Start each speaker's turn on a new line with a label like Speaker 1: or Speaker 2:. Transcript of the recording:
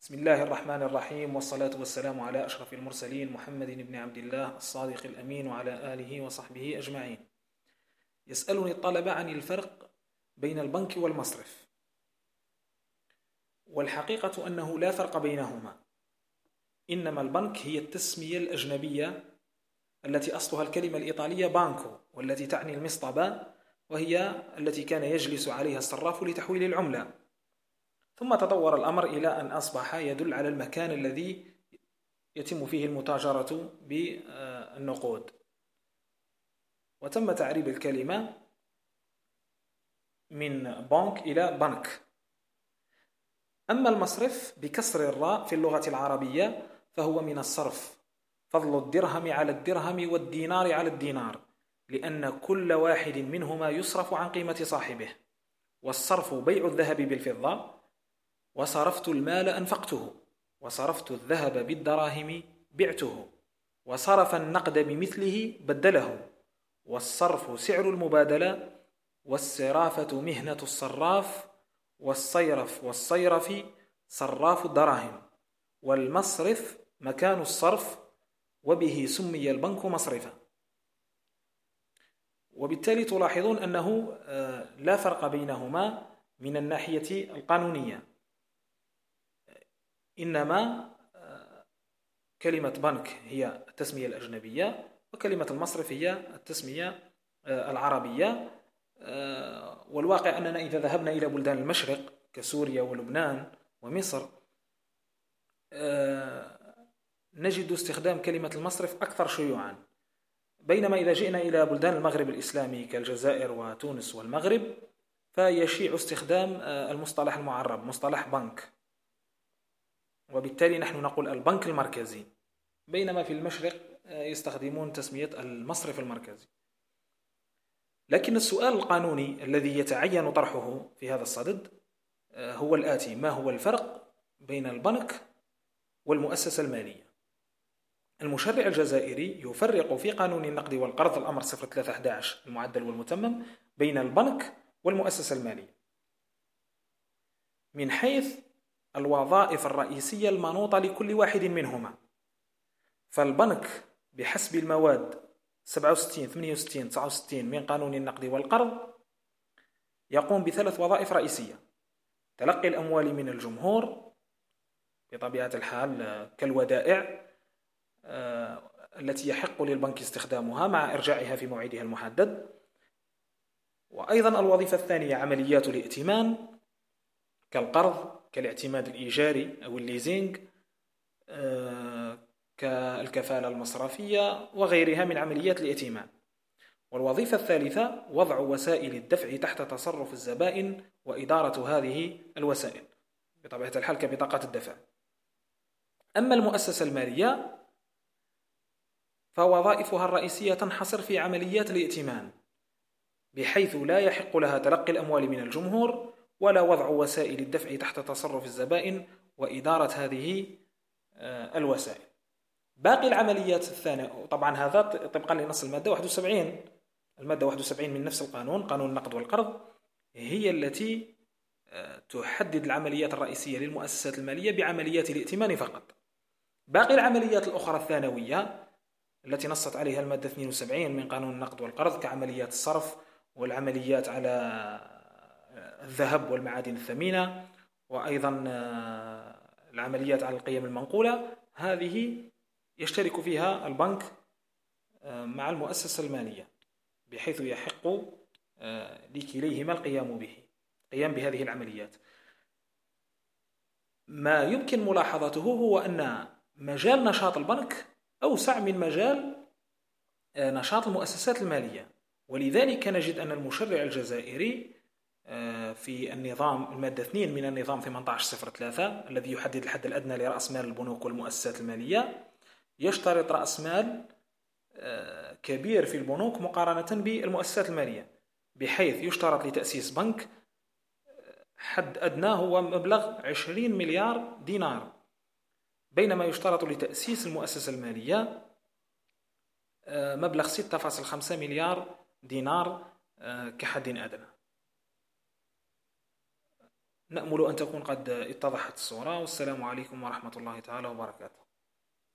Speaker 1: بسم الله الرحمن الرحيم والصلاة والسلام على أشرف المرسلين محمد بن عبد الله الصادق الأمين وعلى آله وصحبه أجمعين. يسألني الطلبة عن الفرق بين البنك والمصرف. والحقيقة أنه لا فرق بينهما. إنما البنك هي التسمية الأجنبية التي أصلها الكلمة الإيطالية بانكو والتي تعني المصطبة وهي التي كان يجلس عليها الصراف لتحويل العملة. ثم تطور الأمر إلى أن أصبح يدل على المكان الذي يتم فيه المتاجرة بالنقود. وتم تعريب الكلمة من بنك إلى بنك أما المصرف بكسر الراء في اللغة العربية فهو من الصرف. فضل الدرهم على الدرهم والدينار على الدينار لأن كل واحد منهما يصرف عن قيمة صاحبه. والصرف بيع الذهب بالفضة وصرفت المال أنفقته وصرفت الذهب بالدراهم بعته وصرف النقد بمثله بدله والصرف سعر المبادلة والصرافة مهنة الصراف والصيرف والصيرف صراف الدراهم والمصرف مكان الصرف وبه سمي البنك مصرفا. وبالتالي تلاحظون أنه آه، لا فرق بينهما من الناحية القانونية. إنما آه، كلمة بنك هي التسمية الأجنبية وكلمة المصرف هي التسمية آه، العربية آه، والواقع أننا إذا ذهبنا إلى بلدان المشرق كسوريا ولبنان ومصر نجد استخدام كلمة المصرف أكثر شيوعا. بينما إذا جئنا إلى بلدان المغرب الإسلامي كالجزائر وتونس والمغرب فيشيع استخدام المصطلح المعرب مصطلح بنك. وبالتالي نحن نقول البنك المركزي بينما في المشرق آه، يستخدمون تسمية المصرف المركزي. لكن السؤال القانوني الذي يتعين طرحه في هذا الصدد آه، هو الآتي ما هو الفرق بين البنك والمؤسسة المالية؟ المشرع الجزائري يفرق في قانون النقد والقرض الأمر 0311 المعدل والمتمم بين البنك والمؤسسة المالية. من حيث الوظائف الرئيسية المنوطة لكل واحد منهما. فالبنك بحسب المواد 67 68 69 من قانون النقد والقرض يقوم بثلاث وظائف رئيسية تلقي الأموال من الجمهور بطبيعة الحال كالودائع آه، التي يحق للبنك استخدامها مع إرجاعها في موعدها المحدد. وأيضا الوظيفة الثانية عمليات الائتمان كالقرض كالاعتماد الإيجاري أو الليزينج آه، كالكفالة المصرفية وغيرها من عمليات الائتمان والوظيفة الثالثة وضع وسائل الدفع تحت تصرف الزبائن وإدارة هذه الوسائل بطبيعة الحال كبطاقات الدفع. أما المؤسسة المالية فوظائفها الرئيسية تنحصر في عمليات الائتمان بحيث لا يحق لها تلقي الأموال من الجمهور ولا وضع وسائل الدفع تحت تصرف الزبائن وإدارة هذه آه، الوسائل. باقي العمليات الثانية طبعا هذا طبقا لنص المادة 71 المادة 71 من نفس القانون قانون النقد والقرض هي التي آه، تحدد العمليات الرئيسية للمؤسسات المالية بعمليات الائتمان فقط. باقي العمليات الأخرى الثانوية التي نصت عليها المادة 72 من قانون النقد والقرض كعمليات الصرف والعمليات على الذهب والمعادن الثمينة وأيضا آه، العمليات على القيم المنقولة. هذه يشترك فيها البنك آه، مع المؤسسة المالية بحيث يحق آه، لكليهما القيام به القيام بهذه العمليات. ما يمكن ملاحظته هو أن مجال نشاط البنك أوسع من مجال نشاط المؤسسات المالية. ولذلك نجد أن المشرع الجزائري في النظام المادة 2 من النظام 1803 الذي يحدد الحد الأدنى لرأس مال البنوك والمؤسسات المالية. يشترط رأس مال آه، كبير في البنوك مقارنة بالمؤسسات المالية بحيث يشترط لتأسيس بنك آه، حد أدنى هو مبلغ 20 مليار دينار. بينما يشترط لتأسيس المؤسسة المالية مبلغ 6.5 مليار دينار كحد أدنى. نأمل أن تكون قد اتضحت الصورة والسلام عليكم ورحمة الله تعالى وبركاته.